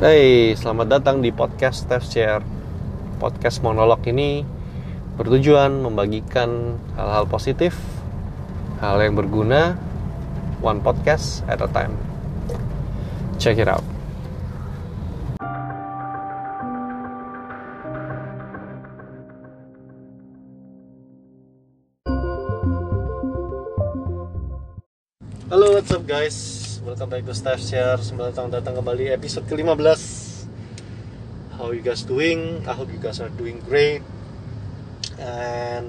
Hey, selamat datang di podcast Steph Share. Podcast monolog ini bertujuan membagikan hal-hal positif, hal yang berguna, one podcast at a time. Check it out. Halo, what's up guys? Welcome back to Staff Share. Selamat datang datang kembali episode ke-15. How you guys doing? I hope you guys are doing great. And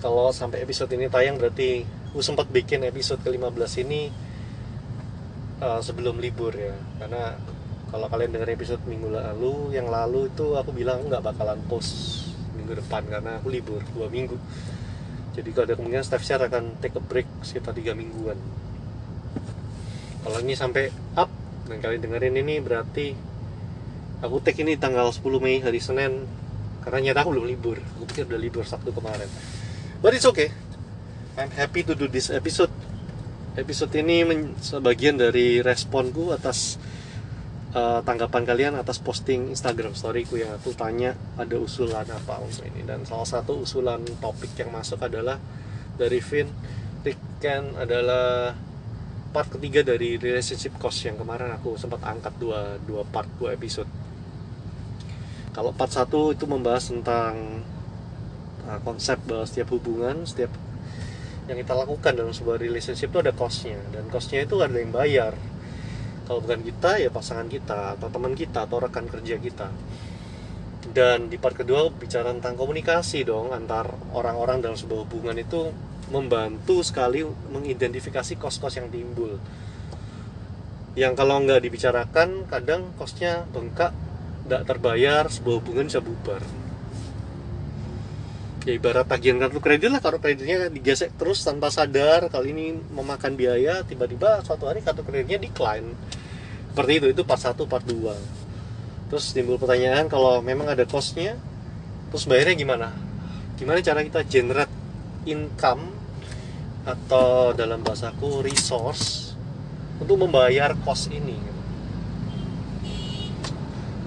kalau sampai episode ini tayang berarti aku sempat bikin episode ke-15 ini uh, sebelum libur ya. Karena kalau kalian dengar episode minggu lalu, yang lalu itu aku bilang nggak bakalan post minggu depan karena aku libur dua minggu jadi kalau ada kemungkinan staff share akan take a break sekitar tiga mingguan kalau ini sampai up dan kalian dengerin ini berarti aku take ini tanggal 10 Mei hari Senin. Karena nyata aku belum libur. Aku pikir udah libur Sabtu kemarin. But it's okay. I'm happy to do this episode. Episode ini sebagian dari responku atas uh, tanggapan kalian atas posting Instagram storyku yang aku tanya ada usulan apa untuk ini. Dan salah satu usulan topik yang masuk adalah dari Vin. Riken adalah part ketiga dari relationship cost yang kemarin aku sempat angkat dua dua part dua episode. Kalau part satu itu membahas tentang uh, konsep bahwa setiap hubungan setiap yang kita lakukan dalam sebuah relationship itu ada costnya. Dan costnya itu ada yang bayar. Kalau bukan kita ya pasangan kita atau teman kita atau rekan kerja kita. Dan di part kedua bicara tentang komunikasi dong antar orang-orang dalam sebuah hubungan itu membantu sekali mengidentifikasi kos-kos yang timbul. Yang kalau nggak dibicarakan kadang kosnya bengkak nggak terbayar sebuah hubungan bisa bubar. Ya ibarat tagihan kartu kredit lah kalau kreditnya digesek terus tanpa sadar kali ini memakan biaya tiba-tiba suatu hari kartu kreditnya decline. Seperti itu itu part 1 part 2 terus timbul pertanyaan kalau memang ada costnya terus bayarnya gimana? Gimana cara kita generate income atau dalam bahasaku resource untuk membayar cost ini.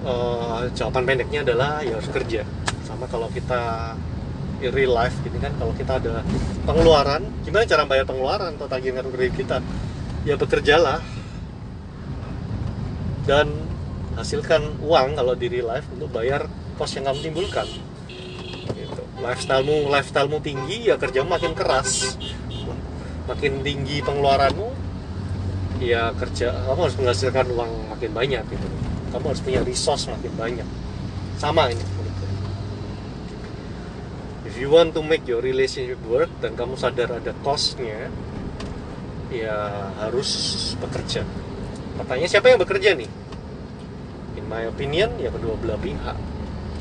Uh, jawaban pendeknya adalah ya harus kerja. Sama kalau kita real life gitu kan kalau kita ada pengeluaran gimana cara bayar pengeluaran atau tagihan kartu kredit kita? Ya bekerjalah. Dan hasilkan uang kalau di real life untuk bayar cost yang kamu timbulkan. Gitu. lifestylemu lifestylemu tinggi ya kerja makin keras makin tinggi pengeluaranmu ya kerja kamu harus menghasilkan uang makin banyak gitu. Kamu harus punya resource makin banyak. Sama ini if you want to make your relationship work dan kamu sadar ada costnya ya harus bekerja. Pertanyaan siapa yang bekerja nih? In my opinion ya kedua belah pihak.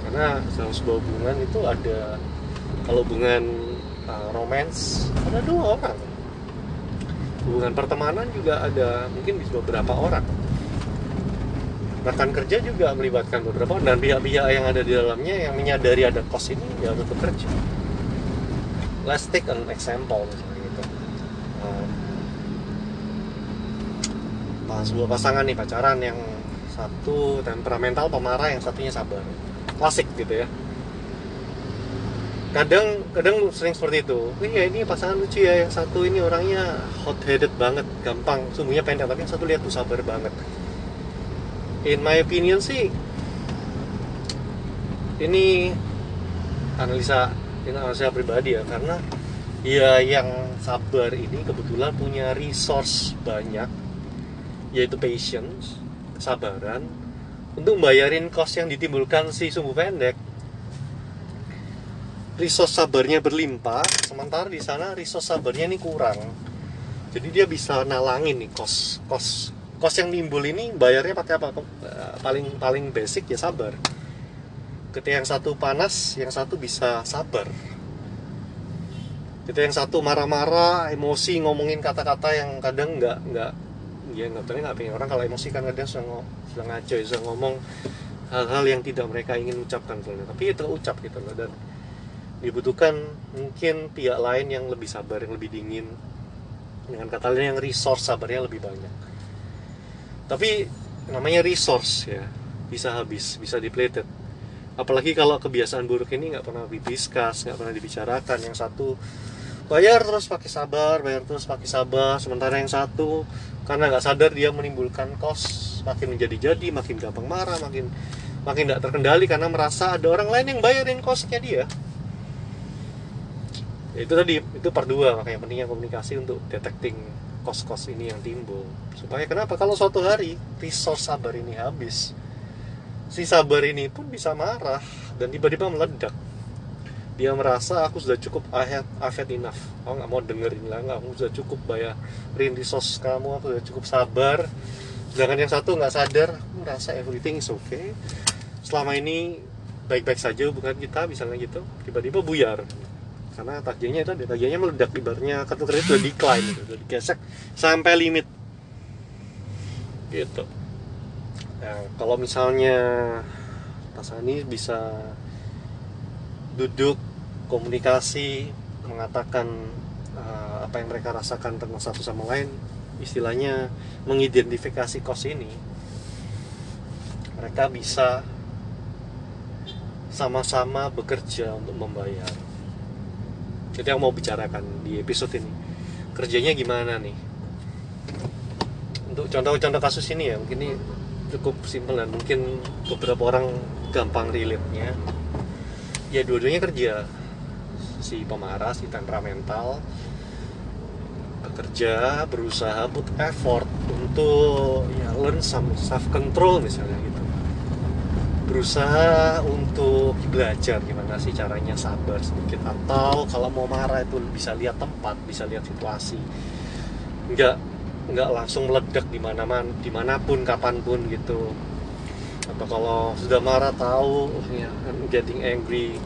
Karena dalam sebuah hubungan itu ada kalau hubungan uh, romance ada dua orang hubungan pertemanan juga ada mungkin bisa beberapa orang. Rekan kerja juga melibatkan beberapa orang dan pihak-pihak yang ada di dalamnya yang menyadari ada cost ini ya harus bekerja. Let's take an example misalnya gitu. Um, sebuah pasangan nih pacaran yang satu temperamental pemarah yang satunya sabar. Klasik gitu ya kadang kadang sering seperti itu. Iya ini pasangan lucu ya yang satu ini orangnya hot headed banget gampang. Sumbunya pendek tapi yang satu lihat tuh sabar banget. In my opinion sih ini analisa ini analisa pribadi ya karena ya yang sabar ini kebetulan punya resource banyak yaitu patience kesabaran untuk membayarin cost yang ditimbulkan si sumbu pendek resource sabarnya berlimpah sementara di sana resource sabarnya ini kurang. Jadi dia bisa nalangin nih cost cost cost yang timbul ini bayarnya pakai apa? Paling paling basic ya sabar. Ketika yang satu panas yang satu bisa sabar. Ketika yang satu marah-marah emosi ngomongin kata-kata yang kadang nggak nggak ya nggak pengen. Orang kalau emosi kan kadang ngomong sudah ngaco sudah ngomong hal-hal yang tidak mereka ingin ucapkan. Tapi itu ucap gitu loh dan dibutuhkan mungkin pihak lain yang lebih sabar yang lebih dingin. Dengan kata lain yang resource sabarnya lebih banyak. Tapi namanya resource ya bisa habis bisa depleted. Apalagi kalau kebiasaan buruk ini nggak pernah didiskus nggak pernah dibicarakan. Yang satu bayar terus pakai sabar bayar terus pakai sabar. Sementara yang satu karena nggak sadar dia menimbulkan kos makin menjadi-jadi makin gampang marah makin makin tidak terkendali karena merasa ada orang lain yang bayarin kosnya dia Itu tadi itu part 2 makanya pentingnya komunikasi untuk detecting kos-kos ini yang timbul. Supaya kenapa? Kalau suatu hari resource sabar ini habis si sabar ini pun bisa marah dan tiba-tiba meledak. Dia merasa aku sudah cukup I have, I have enough. Aku nggak mau dengerin lah aku sudah cukup bayarin resource kamu aku sudah cukup sabar. Sedangkan yang satu nggak sadar aku merasa everything is okay. Selama ini baik-baik saja bukan kita misalnya gitu? Tiba-tiba buyar karena tagihannya itu tagihannya meledak ibaratnya kartu kredit sudah decline gitu, sudah digesek sampai limit. Gitu. Nah, kalau misalnya ini bisa duduk komunikasi mengatakan uh, apa yang mereka rasakan tentang satu sama lain istilahnya mengidentifikasi kos ini mereka bisa sama-sama bekerja untuk membayar jadi yang mau bicarakan di episode ini. Kerjanya gimana nih? Untuk contoh-contoh kasus ini ya mungkin ini cukup simpel dan mungkin beberapa orang gampang relate nya ya dua-duanya kerja. Si pemarah si temperamental bekerja berusaha put effort untuk ya learn some self control misalnya gitu berusaha untuk belajar gimana sih caranya sabar sedikit atau kalau mau marah itu bisa lihat tempat bisa lihat situasi. Nggak nggak langsung meledak di mana man di mana pun kapan pun gitu. Atau kalau sudah marah tahu oh ya getting angry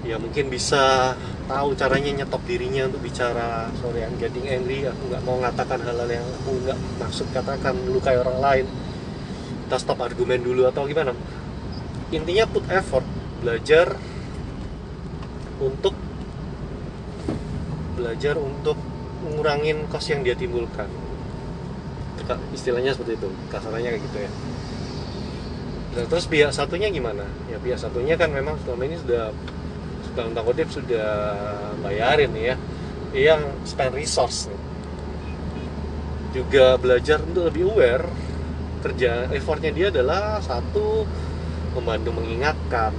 ya mungkin bisa tahu caranya nyetop dirinya untuk bicara sorry I'm getting angry aku nggak mau mengatakan hal-hal yang aku nggak maksud katakan melukai orang lain. Kita stop argumen dulu atau gimana intinya put effort belajar untuk belajar untuk ngurangin kos yang dia timbulkan. Istilahnya seperti itu kasarannya kayak gitu ya. Dan terus pihak satunya gimana? Ya pihak satunya kan memang selama ini sudah dalam tanda kutip sudah bayarin ya. Yang spend resource nih. juga belajar untuk lebih aware kerja effortnya dia adalah satu membantu mengingatkan.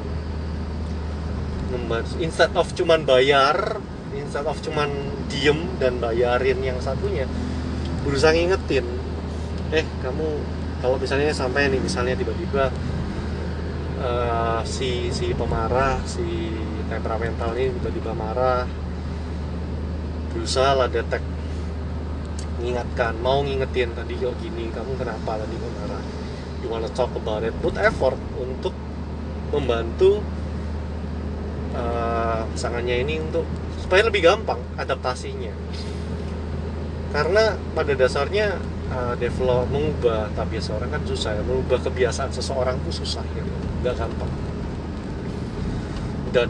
Membantu instead of cuman bayar instead of cuman diem dan bayarin yang satunya berusaha ngingetin eh kamu kalau misalnya sampai nih misalnya tiba-tiba uh, si si pemarah si temperamental ini tiba-tiba marah berusaha lah detek mengingatkan mau ngingetin tadi kok gini kamu kenapa tadi kok marah you wanna talk about it put effort untuk membantu uh, pasangannya ini untuk supaya lebih gampang adaptasinya karena pada dasarnya uh, develop mengubah tabiat seorang kan susah ya mengubah kebiasaan seseorang itu susah gitu nggak gampang dan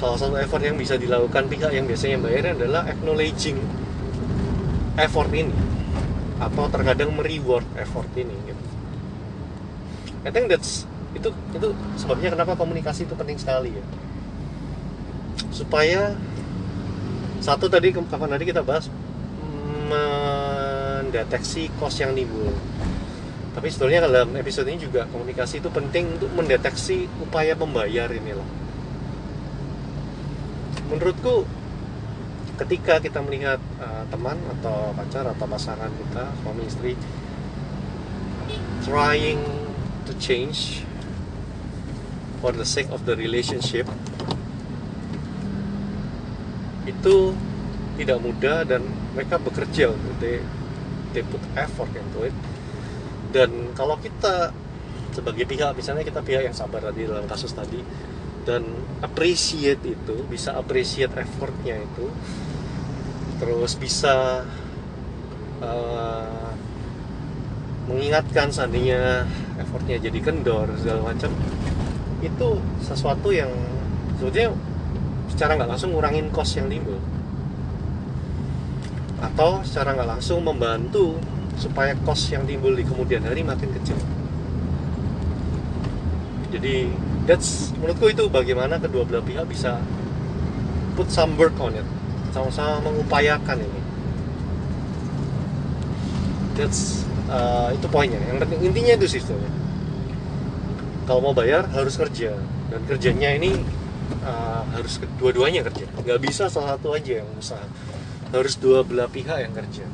salah satu effort yang bisa dilakukan pihak yang biasanya bayar adalah acknowledging effort ini atau terkadang mereward effort ini. I think that's itu itu sebabnya kenapa komunikasi itu penting sekali ya. Supaya satu tadi kapan tadi kita bahas mendeteksi kos yang timbul tapi sebetulnya dalam episode ini juga komunikasi itu penting untuk mendeteksi upaya membayar ini loh menurutku ketika kita melihat uh, teman atau pacar atau pasangan kita suami istri trying to change for the sake of the relationship itu tidak mudah dan mereka bekerja they, they put effort into it. Dan kalau kita sebagai pihak misalnya kita pihak yang sabar tadi dalam kasus tadi dan appreciate itu bisa appreciate effortnya itu terus bisa uh, mengingatkan seandainya effortnya jadi kendor segala macam itu sesuatu yang sebetulnya secara nggak langsung ngurangin cost yang timbul. Atau secara nggak langsung membantu supaya cost yang timbul di kemudian hari makin kecil. Jadi that's menurutku itu bagaimana kedua belah pihak bisa put some work on it. Sama-sama mengupayakan ini. That's uh, itu poinnya. Yang penting intinya itu sih sebenarnya kalau mau bayar harus kerja. Dan kerjanya ini uh, harus kedua-duanya kerja. Nggak bisa salah satu aja yang usaha. Harus dua belah pihak yang kerja.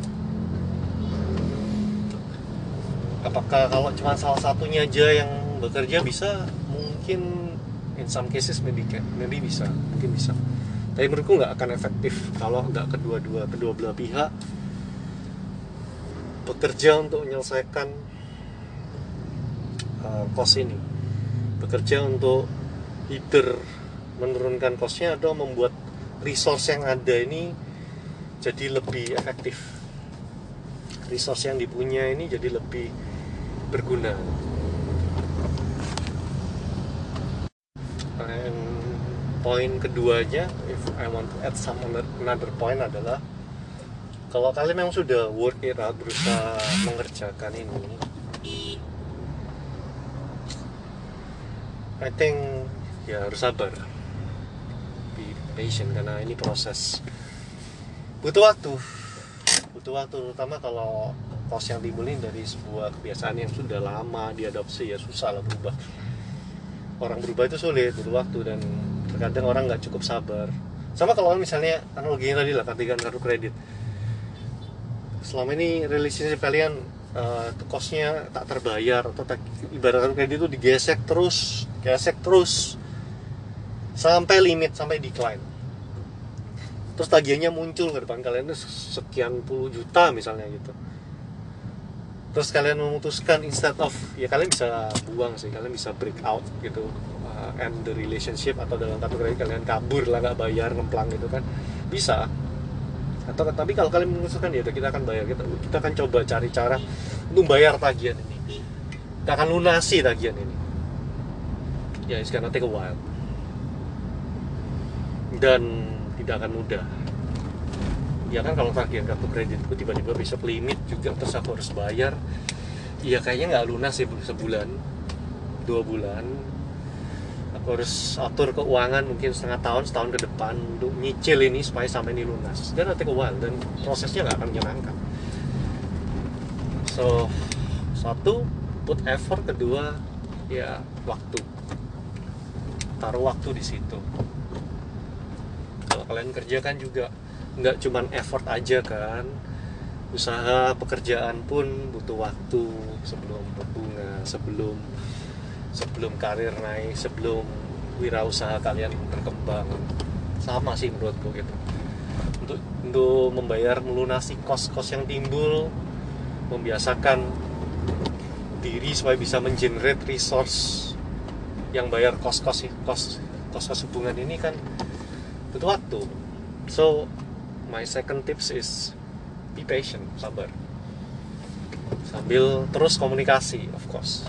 Apakah kalau cuma salah satunya aja yang bekerja bisa? Mungkin in some cases maybe maybe bisa. Mungkin bisa. Tapi menurutku nggak akan efektif kalau nggak kedua-dua kedua belah pihak bekerja untuk menyelesaikan uh, cost ini. Bekerja untuk either menurunkan costnya atau membuat resource yang ada ini jadi lebih efektif. Resource yang dipunya ini jadi lebih berguna. And poin keduanya if I want to add some another point adalah kalau kalian memang sudah work it out berusaha mengerjakan ini I think ya harus sabar. Be patient karena ini proses. Butuh waktu. Butuh waktu terutama kalau kos yang timbulin dari sebuah kebiasaan yang sudah lama diadopsi ya susah lah berubah. Orang berubah itu sulit butuh waktu dan terkadang orang nggak cukup sabar. Sama kalau misalnya analoginya tadi lah ketikan kartu kredit selama ini relationship kalian uh, kosnya tak terbayar atau tak, ibarat kartu kredit itu digesek terus gesek terus sampai limit sampai decline. Terus tagihannya muncul ke depan kalian sekian puluh juta misalnya gitu. Terus kalian memutuskan instead of ya kalian bisa buang sih kalian bisa break out gitu uh, end the relationship atau dalam kartu kredit kalian kabur lah nggak bayar ngemplang gitu kan. Bisa atau tapi kalau kalian memutuskan ya kita akan bayar. Kita kita akan coba cari cara untuk bayar tagihan ini. Kita akan lunasi tagihan ini. Ya it's gonna take a while. Dan tidak akan mudah. Ya kan kalau tagihan kartu kreditku tiba-tiba besok limit juga terus aku harus bayar. Ya kayaknya nggak lunas sih sebulan. Dua bulan harus atur keuangan mungkin setengah tahun setahun ke depan untuk nyicil ini supaya sampai ini lunas. Dan nanti while dan prosesnya nggak akan menyenangkan. So satu put effort kedua ya waktu. Taruh waktu di situ. Kalau kalian kerjakan juga nggak cuman effort aja kan. Usaha pekerjaan pun butuh waktu sebelum berbunga sebelum sebelum karir naik sebelum wirausaha kalian berkembang. Sama sih menurutku gitu. Untuk untuk membayar melunasi kos-kos yang timbul membiasakan diri supaya bisa mengenerate resource yang bayar kos-kos kos kos-kos hubungan ini kan butuh waktu. So my second tips is be patient sabar. Sambil terus komunikasi of course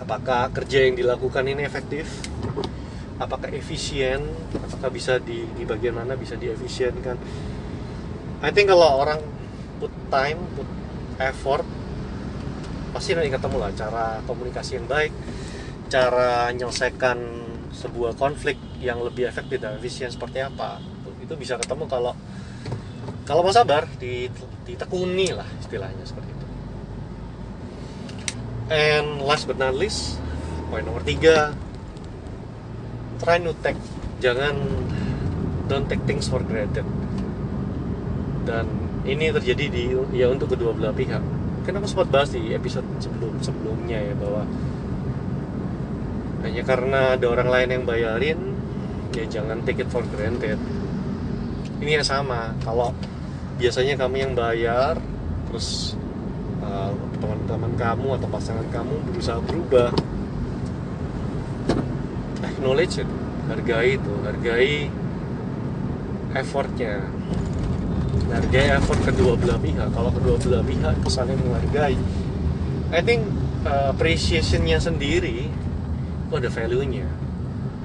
apakah kerja yang dilakukan ini efektif? Apakah efisien? Apakah bisa di, di bagian mana bisa diefisienkan? I think kalau orang put time put effort pasti nanti ketemu lah cara komunikasi yang baik cara menyelesaikan sebuah konflik yang lebih efektif dan efisien seperti apa. Itu bisa ketemu kalau kalau mau sabar ditekuni lah istilahnya seperti itu and last but not least poin nomor tiga try to take jangan don't take things for granted. Dan ini terjadi di ya untuk kedua belah pihak. Kan aku sempat bahas di episode sebelum sebelumnya ya bahwa hanya karena ada orang lain yang bayarin ya jangan take it for granted. Ini yang sama kalau biasanya kami yang bayar terus uh, teman-teman kamu atau pasangan kamu berusaha berubah. Acknowledge it. Hargai itu. Hargai effortnya. Hargai effort kedua belah pihak. Kalau kedua belah pihak itu saling menghargai. I think uh, appreciationnya sendiri itu ada value-nya.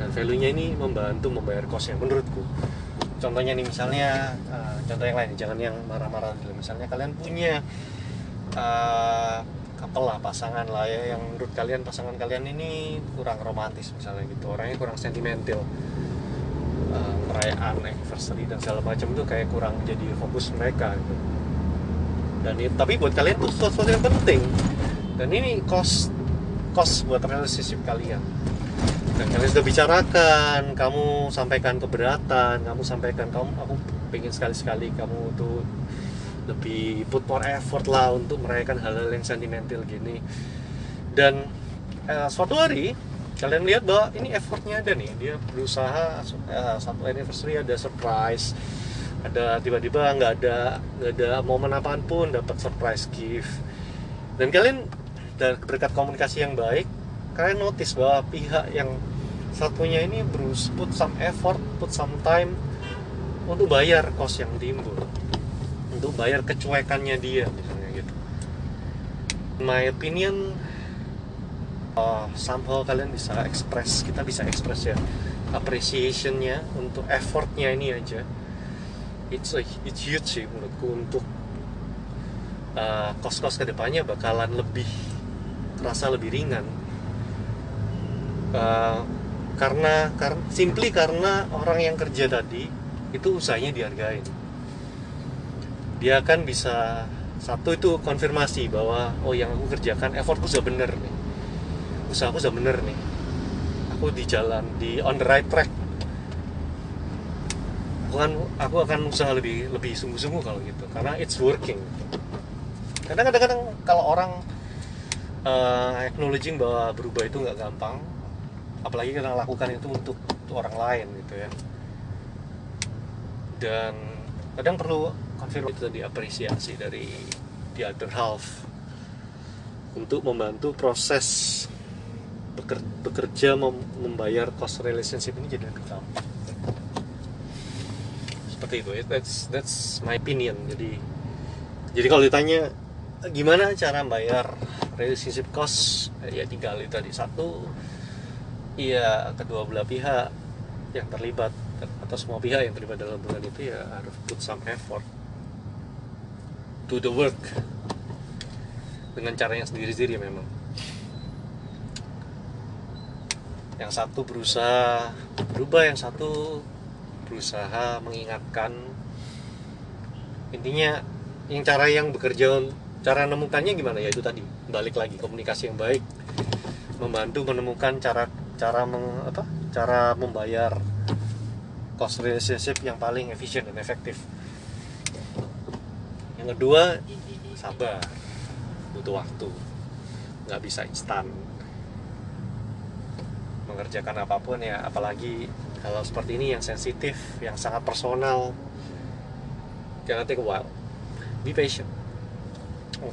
Dan value-nya ini membantu membayar kosnya menurutku. Contohnya nih misalnya uh, contoh yang lain. Jangan yang marah-marah. Misalnya kalian punya uh, lah pasangan lah ya yang menurut kalian pasangan kalian ini kurang romantis misalnya gitu. Orangnya kurang sentimental. Uh, perayaan anniversary dan segala macam itu kayak kurang jadi fokus mereka gitu. Dan ini, tapi buat kalian tuh sesuatu yang penting. Dan ini cost cost buat relationship kalian. Dan kalian sudah bicarakan kamu sampaikan keberatan kamu sampaikan kamu aku pengen sekali-sekali kamu tuh lebih put more effort lah untuk merayakan hal-hal yang sentimental gini. Dan eh, suatu hari kalian lihat bahwa ini effortnya ada nih. Dia berusaha eh, satu anniversary ada surprise. Ada tiba-tiba nggak ada nggak ada momen apa pun dapat surprise gift. Dan kalian dan berkat komunikasi yang baik kalian notice bahwa pihak yang satunya ini berusaha put some effort put some time untuk bayar kos yang timbul untuk bayar kecuekannya dia misalnya gitu. My opinion uh, somehow kalian bisa express kita bisa express ya appreciationnya untuk effortnya ini aja. It's a, it's huge sih menurutku untuk uh, kos-kos ke depannya bakalan lebih terasa lebih ringan. Uh, karena karena simply karena orang yang kerja tadi itu usahanya dihargain dia akan bisa satu itu konfirmasi bahwa oh yang aku kerjakan effortku sudah bener nih. Usahaku sudah bener nih. Aku di jalan di on the right track. Aku akan aku akan usaha lebih lebih sungguh-sungguh kalau gitu karena it's working. Karena kadang-kadang kalau orang uh, acknowledging bahwa berubah itu nggak gampang apalagi kita lakukan itu untuk, untuk orang lain gitu ya. Dan kadang perlu konfirmasi itu diapresiasi dari the other half untuk membantu proses bekerja membayar cost relationship ini jadi lebih gampang. Seperti itu. That's that's my opinion. Jadi jadi kalau ditanya gimana cara bayar relationship cost? Ya tinggal itu tadi. Satu ya kedua belah pihak yang terlibat atau semua pihak yang terlibat dalam hubungan itu ya harus put some effort to the work dengan cara yang sendiri-sendiri memang. Yang satu berusaha berubah yang satu berusaha mengingatkan. Intinya yang cara yang bekerja cara menemukannya gimana? Ya itu tadi. Balik lagi komunikasi yang baik. Membantu menemukan cara cara meng, apa? Cara membayar cost relationship yang paling efisien dan efektif kedua sabar. Butuh waktu. Nggak bisa instan. Mengerjakan apa pun ya apalagi kalau seperti ini yang sensitif yang sangat personal. Jangan take a while be patient.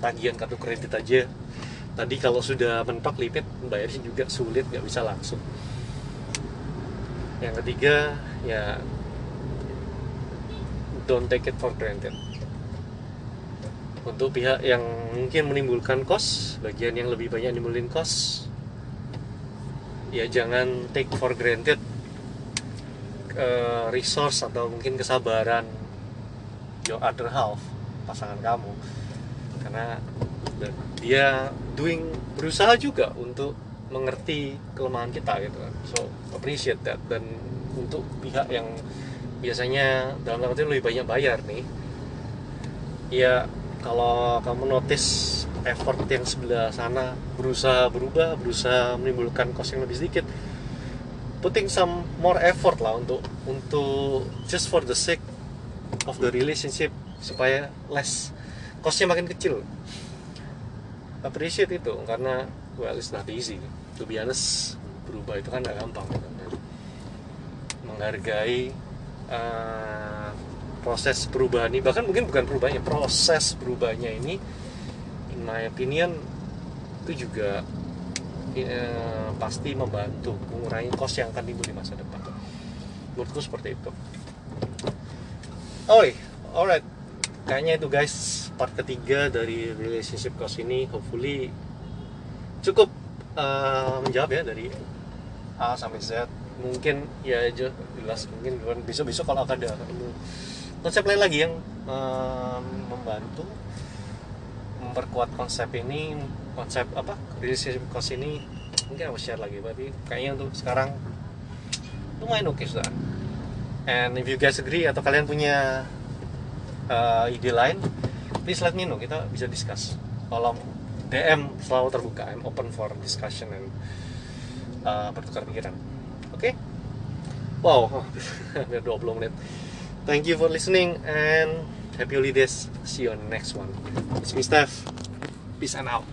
Tagihan kartu kredit aja. Tadi kalau sudah mentok lipit bayarnya juga sulit nggak bisa langsung. Yang ketiga ya don't take it for granted untuk pihak yang mungkin menimbulkan kos bagian yang lebih banyak nimbulin kos. Ya jangan take for granted uh, resource atau mungkin kesabaran your other half pasangan kamu. Karena dia doing berusaha juga untuk mengerti kelemahan kita gitu kan. So appreciate that. Dan untuk pihak yang biasanya dalam arti lebih banyak bayar nih ya kalau kamu notice effort yang sebelah sana berusaha berubah berusaha menimbulkan cost yang lebih sedikit putting some more effort lah untuk untuk just for the sake of the relationship supaya less costnya makin kecil. Appreciate itu karena well it's not easy. To be honest berubah itu kan gak gampang. Menghargai uh, proses perubahan ini bahkan mungkin bukan perubahannya proses berubahnya ini in my opinion itu juga eh, pasti membantu mengurangi cost yang akan timbul di masa depan. Menurutku seperti itu. Oh alright. Kayaknya itu guys part ketiga dari relationship cost ini. Hopefully cukup uh, menjawab ya dari A sampai Z. Mungkin ya jelas mungkin besok besok kalau ada konsep lain lagi yang uh, membantu memperkuat konsep ini konsep apa relationship cost ini mungkin aku share lagi tapi kayaknya untuk sekarang lumayan oke sudah. And if you guys agree atau kalian punya uh, ide lain please let me know kita bisa discuss. Tolong DM selalu terbuka I'm open for discussion and uh, bertukar pikiran. Oke? Okay? wow hampir 20 menit thank you for listening and happy holidays. See you on the next one. It's me Steph. Peace and out